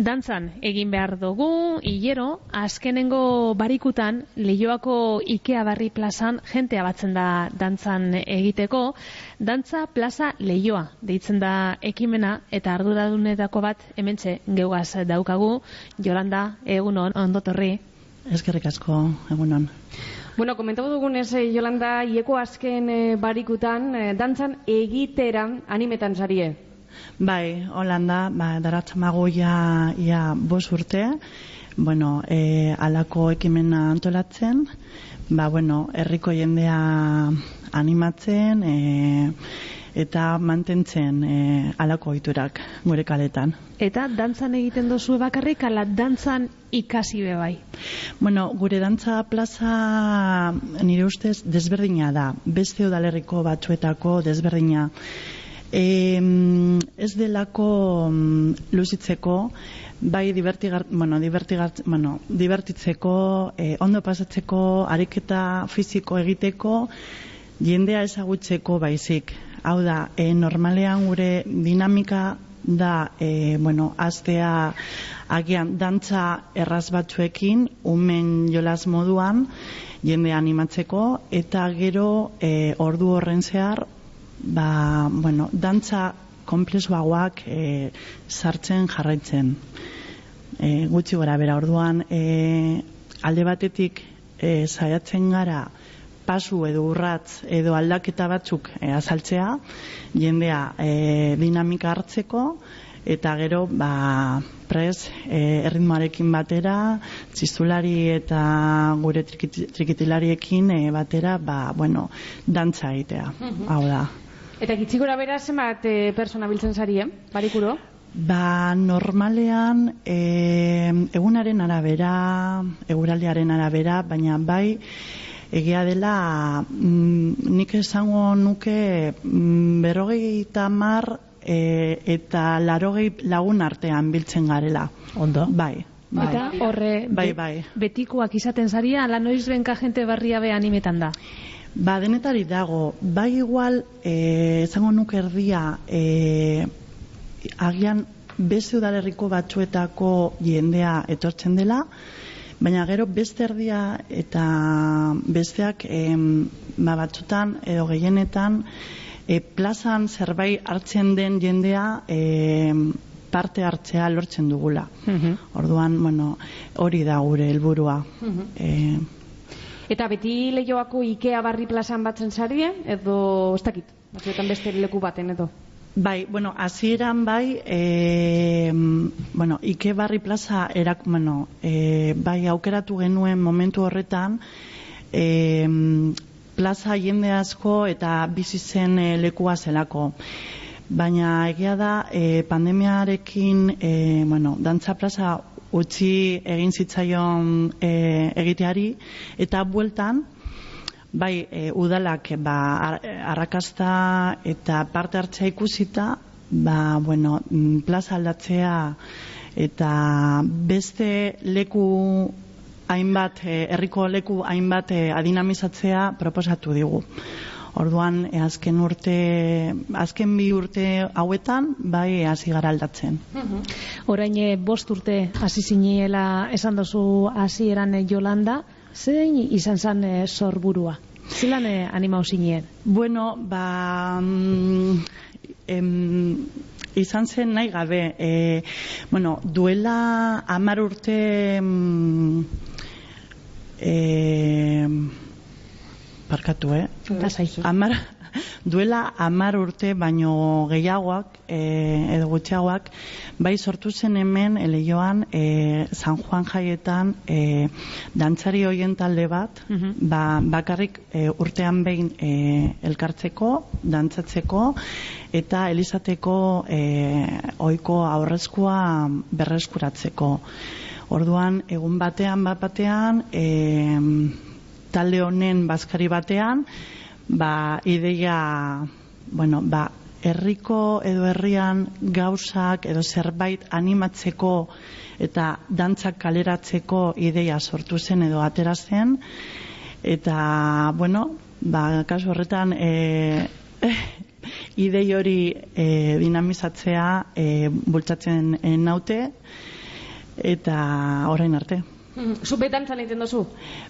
Dantzan egin behar dugu, hilero, azkenengo barikutan, lehioako Ikea barri plazan, jentea batzen da dantzan egiteko, dantza plaza lehioa, deitzen da ekimena, eta arduradunetako bat, hementxe geugaz daukagu, Jolanda, egunon, ondotorri. Eskerrik asko, egunon. Bueno, komentatu dugunez, eh, Jolanda, ieko azken eh, barikutan, eh, dantzan egiteran animetan zarie. Bai, Holanda, ba, daratzamago ja, ia bos urte, bueno, e, alako ekimena antolatzen, ba, bueno, herriko jendea animatzen, e, eta mantentzen e, alako oiturak gure kaletan. Eta dantzan egiten dozu bakarrik, ala dantzan ikasi be bai. Bueno, gure dantza plaza nire ustez desberdina da. Beste udalerriko batzuetako desberdina. E, ez delako mm, luzitzeko, bai divertigar, bueno, divertigar, bueno, divertitzeko, e, ondo pasatzeko, ariketa fiziko egiteko, jendea ezagutzeko baizik. Hau da, e, normalean gure dinamika da, e, bueno, aztea agian dantza erraz batzuekin, umen jolas moduan, jende animatzeko, eta gero e, ordu horren zehar, ba, bueno, dantza komplexuagoak e, sartzen jarraitzen. E, gutxi gora bera, orduan, e, alde batetik e, saiatzen gara pasu edo urratz edo aldaketa batzuk e, azaltzea, jendea e, dinamika hartzeko, eta gero ba, prez e, erritmoarekin batera, txistulari eta gure trikitilariekin e, batera, ba, bueno, dantza egitea, hau da. Eta gitzigora bera zenbat e, persona biltzen zari, eh? Barikuro? Ba, normalean e, egunaren arabera, eguraldiaren arabera, baina bai egia dela mm, nik esango nuke mm, berrogei tamar e, eta larogei lagun artean biltzen garela. Ondo. Bai. Bai. Eta horre bai, bai. betikoak izaten zaria, ala noiz benka jente barria be animetan da. Ba, denetari dago, bai igual, eh, esango nuke erdia, eh, agian beste udalerriko batzuetako jendea etortzen dela, baina gero beste erdia eta besteak em, ba, batzutan edo gehienetan e, plazan zerbait hartzen den jendea em, parte hartzea lortzen dugula. Orduan, bueno, hori da gure helburua. Eh, Eta beti lehioako Ikea barri plazan batzen zarie, edo ez dakit, batzuetan beste leku baten edo. Bai, bueno, hasieran bai, e, bueno, Ike Barri Plaza erak, bueno, e, bai aukeratu genuen momentu horretan, e, plaza jende asko eta bizi zen e, lekua zelako. Baina egia da, e, pandemiarekin, e, bueno, dantza plaza utzi egin zitzaion e, egiteari, eta bueltan, bai e, udalak ba, ar- arrakasta eta parte hartzea ikusita ba, bueno, mm, plaza aldatzea eta beste leku hainbat, e, herriko leku hainbat adinamizatzea proposatu digu. Orduan, e, azken urte, azken bi urte hauetan, bai hasi gara aldatzen. Orain eh, bost urte hasi ziniela esan dozu hasieran eh, Jolanda, zein izan zen eh, sorburua? Zelan eh, animau zinien? Bueno, ba... mm, em, izan zen nahi gabe. E, bueno, duela amar urte... mm, E, parkatu, eh? Lasai. Amar, duela amar urte baino gehiagoak e, edo gutxiagoak bai sortu zen hemen eleioan e, San Juan jaietan e, dantzari hoien talde bat Mhm. ba, bakarrik e, urtean behin e, elkartzeko, dantzatzeko eta elizateko e, oiko aurrezkoa berreskuratzeko. Orduan, egun batean, bat batean, e, talde honen bazkari batean, ba, ideia, bueno, ba, herriko edo herrian gauzak edo zerbait animatzeko eta dantzak kaleratzeko ideia sortu zen edo atera zen eta bueno ba kasu horretan e, idei hori e, dinamizatzea e, bultzatzen e, naute eta orain arte. Zu betantzan egiten duzu?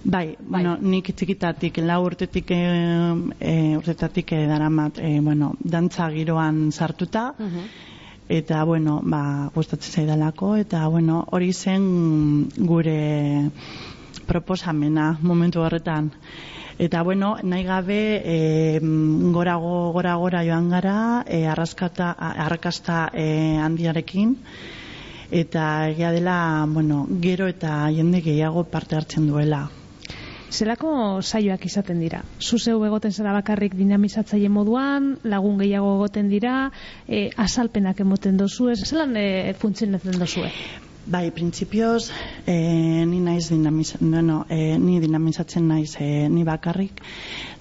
Bai, bueno, nik txikitatik, lau urtetik, e, e, urtetatik e, daramat, e, bueno, dantza giroan sartuta, eta, bueno, ba, gustatzen zaidalako, eta, bueno, hori zen gure proposamena momentu horretan. Eta, bueno, nahi gabe, e, gorago, gora, gora joan gara, e, arraskata, arrakasta e, handiarekin, eta egia dela, bueno, gero eta jende gehiago parte hartzen duela. Zelako saioak izaten dira? Zuzeu egoten zara bakarrik dinamizatzaile moduan, lagun gehiago egoten dira, e, azalpenak emoten dozu, ez zelan e, funtzionatzen dozu? Bai, printzipioz, e, ni naiz dinamizatzen, no, no, e, ni dinamizatzen naiz e, ni bakarrik.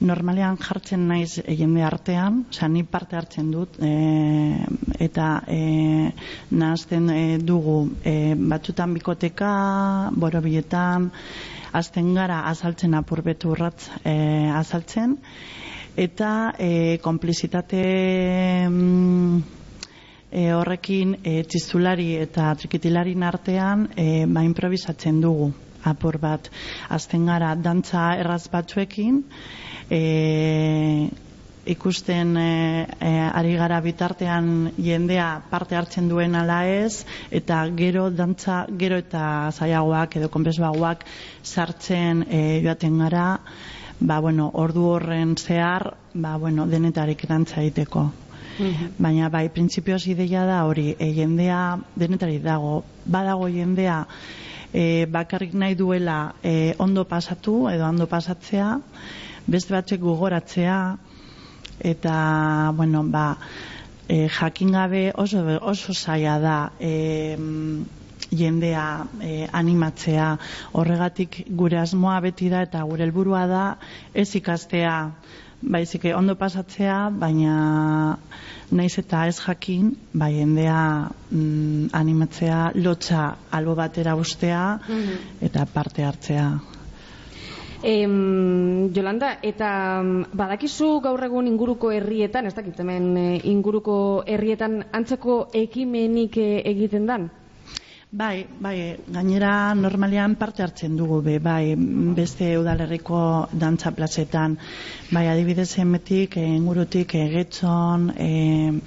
Normalean jartzen naiz e, jende artean, osea, ni parte hartzen dut, e, eta e, nahazten e, dugu e, batzutan bikoteka, borobiletan, azten gara azaltzen apurbetu urratz e, azaltzen, eta e, komplizitate... Mm, e, horrekin e, txistulari eta trikitilarin artean e, ba improvisatzen dugu. Apur bat azten gara dantza erraz batzuekin e, ikusten e, e, ari gara bitartean jendea parte hartzen duen ala ez eta gero dantza gero eta zaiagoak edo konpesbagoak sartzen e, joaten gara ba, bueno, ordu horren zehar ba, bueno, denetarik dantza egiteko Mhm. Baina bai, printzipioz ideia da hori, e, jendea denetari dago, badago jendea e, bakarrik nahi duela e, ondo pasatu edo ondo pasatzea, beste batzek gogoratzea, eta, bueno, ba, e, jakin gabe oso, oso zaila da e, jendea e, animatzea horregatik gure asmoa beti da eta gure helburua da ez ikastea baizik ondo pasatzea, baina naiz eta ez jakin, bai endea mm, animatzea lotxa albo batera ustea mhm. eta parte hartzea. Em, Jolanda, eta mm, badakizu gaur egun inguruko herrietan, ez dakit hemen eh, inguruko herrietan antzeko ekimenik eh, egiten dan? Bai, bai, gainera normalean parte hartzen dugu be, bai, beste udalerriko dantza plazetan, bai, adibidez emetik, engurutik, egetzon, e,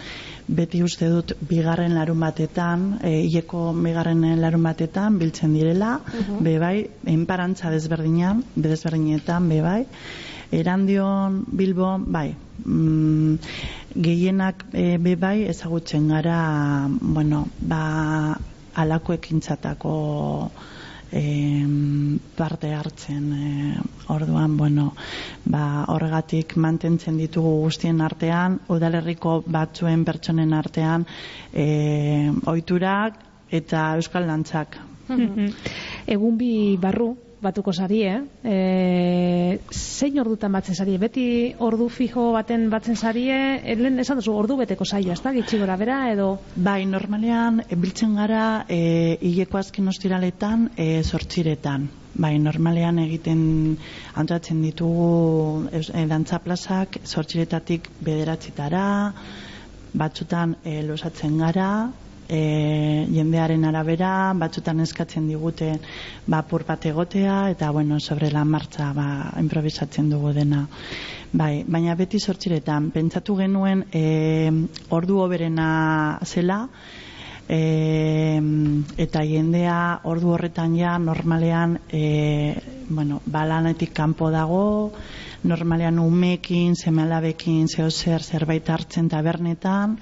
beti uste dut bigarren larun batetan, e, ieko bigarren larun batetan, biltzen direla, uh be, bai, enparantza desberdinan, desberdinetan, be, bai, erandion, bilbo, bai, mm, gehienak e, be, bai, ezagutzen gara, bueno, ba, alako ekintzatako parte hartzen e, orduan bueno ba horregatik mantentzen ditugu guztien artean udalerriko batzuen pertsonen artean e, ohiturak eta euskal dantzak. Egun bi barru batuko sari, eh? E, zein ordutan batzen sari? Beti ordu fijo baten batzen sari, eh? lehen esan duzu ordu beteko saio, ez da? Gitsi gora bera, edo? Bai, normalean, biltzen gara, e, hileko azken ostiraletan, e, sortziretan. Bai, normalean egiten antolatzen ditugu e, dantza plazak, sortziretatik bederatzitara, batzutan e, losatzen gara, e, jendearen arabera, batzutan eskatzen digute ba, pur bat egotea, eta bueno, sobre la martza ba, improvisatzen dugu dena. Bai, baina beti sortxiretan, pentsatu genuen e, ordu oberena zela, e, eta jendea ordu horretan ja normalean e, bueno, balanetik kanpo dago, normalean umekin, semelabekin, zeo zer, zerbait hartzen tabernetan,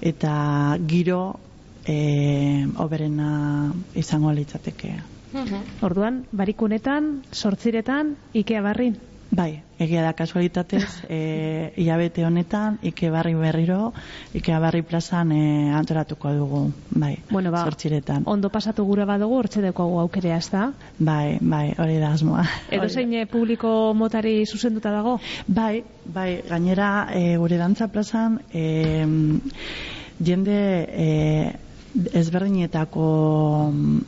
eta giro e, oberena izango litzateke. Mhm. Orduan, barikunetan, sortziretan, Ikea barrin? Bai, egia da kasualitatez, e, iabete honetan, Ike barri berriro, Ikea barri plazan e, antoratuko dugu, bai, bueno, ba, sortziretan. Ondo pasatu gure badugu, hortze dugu aukerea, ez da? Bai, bai, hori da asmoa. Edo zein publiko motari zuzenduta dago? Bai, bai, gainera, e, gure dantza plazan, e, jende... E, ezberdinetako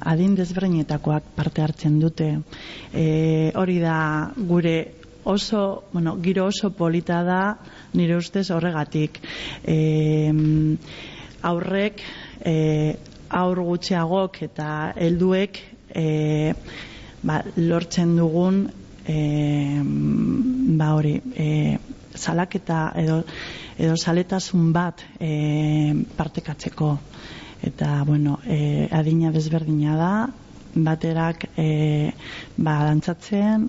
adin desberdinetakoak parte hartzen dute. E, hori da gure oso, bueno, giro oso polita da nire ustez horregatik. E, aurrek e, aur gutxiagok eta helduek e, ba, lortzen dugun e, ba hori e, salaketa edo edo saletasun bat e, partekatzeko eta bueno e, adina desberdina da baterak e, ba, dantzatzen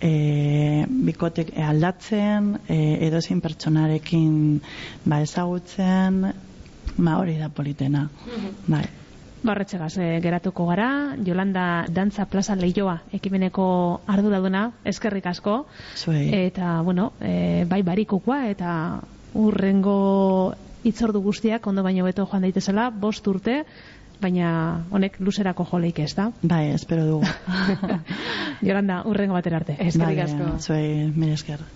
e, bikotek aldatzen e, edo zin pertsonarekin ba, ezagutzen ba, hori da politena mm bai. Barretxegaz, e, geratuko gara, Jolanda Dantza Plaza Leioa ekimeneko arduraduna, eskerrik asko. Zuei. Eta, bueno, e, bai barikukua eta urrengo itzordu guztiak ondo baino beto joan daitezela, bost urte, baina honek luzerako joleik ez da. Bai, espero dugu. Jolanda, urrengo batera arte. Eskerrik asko. Zuei, mire esker.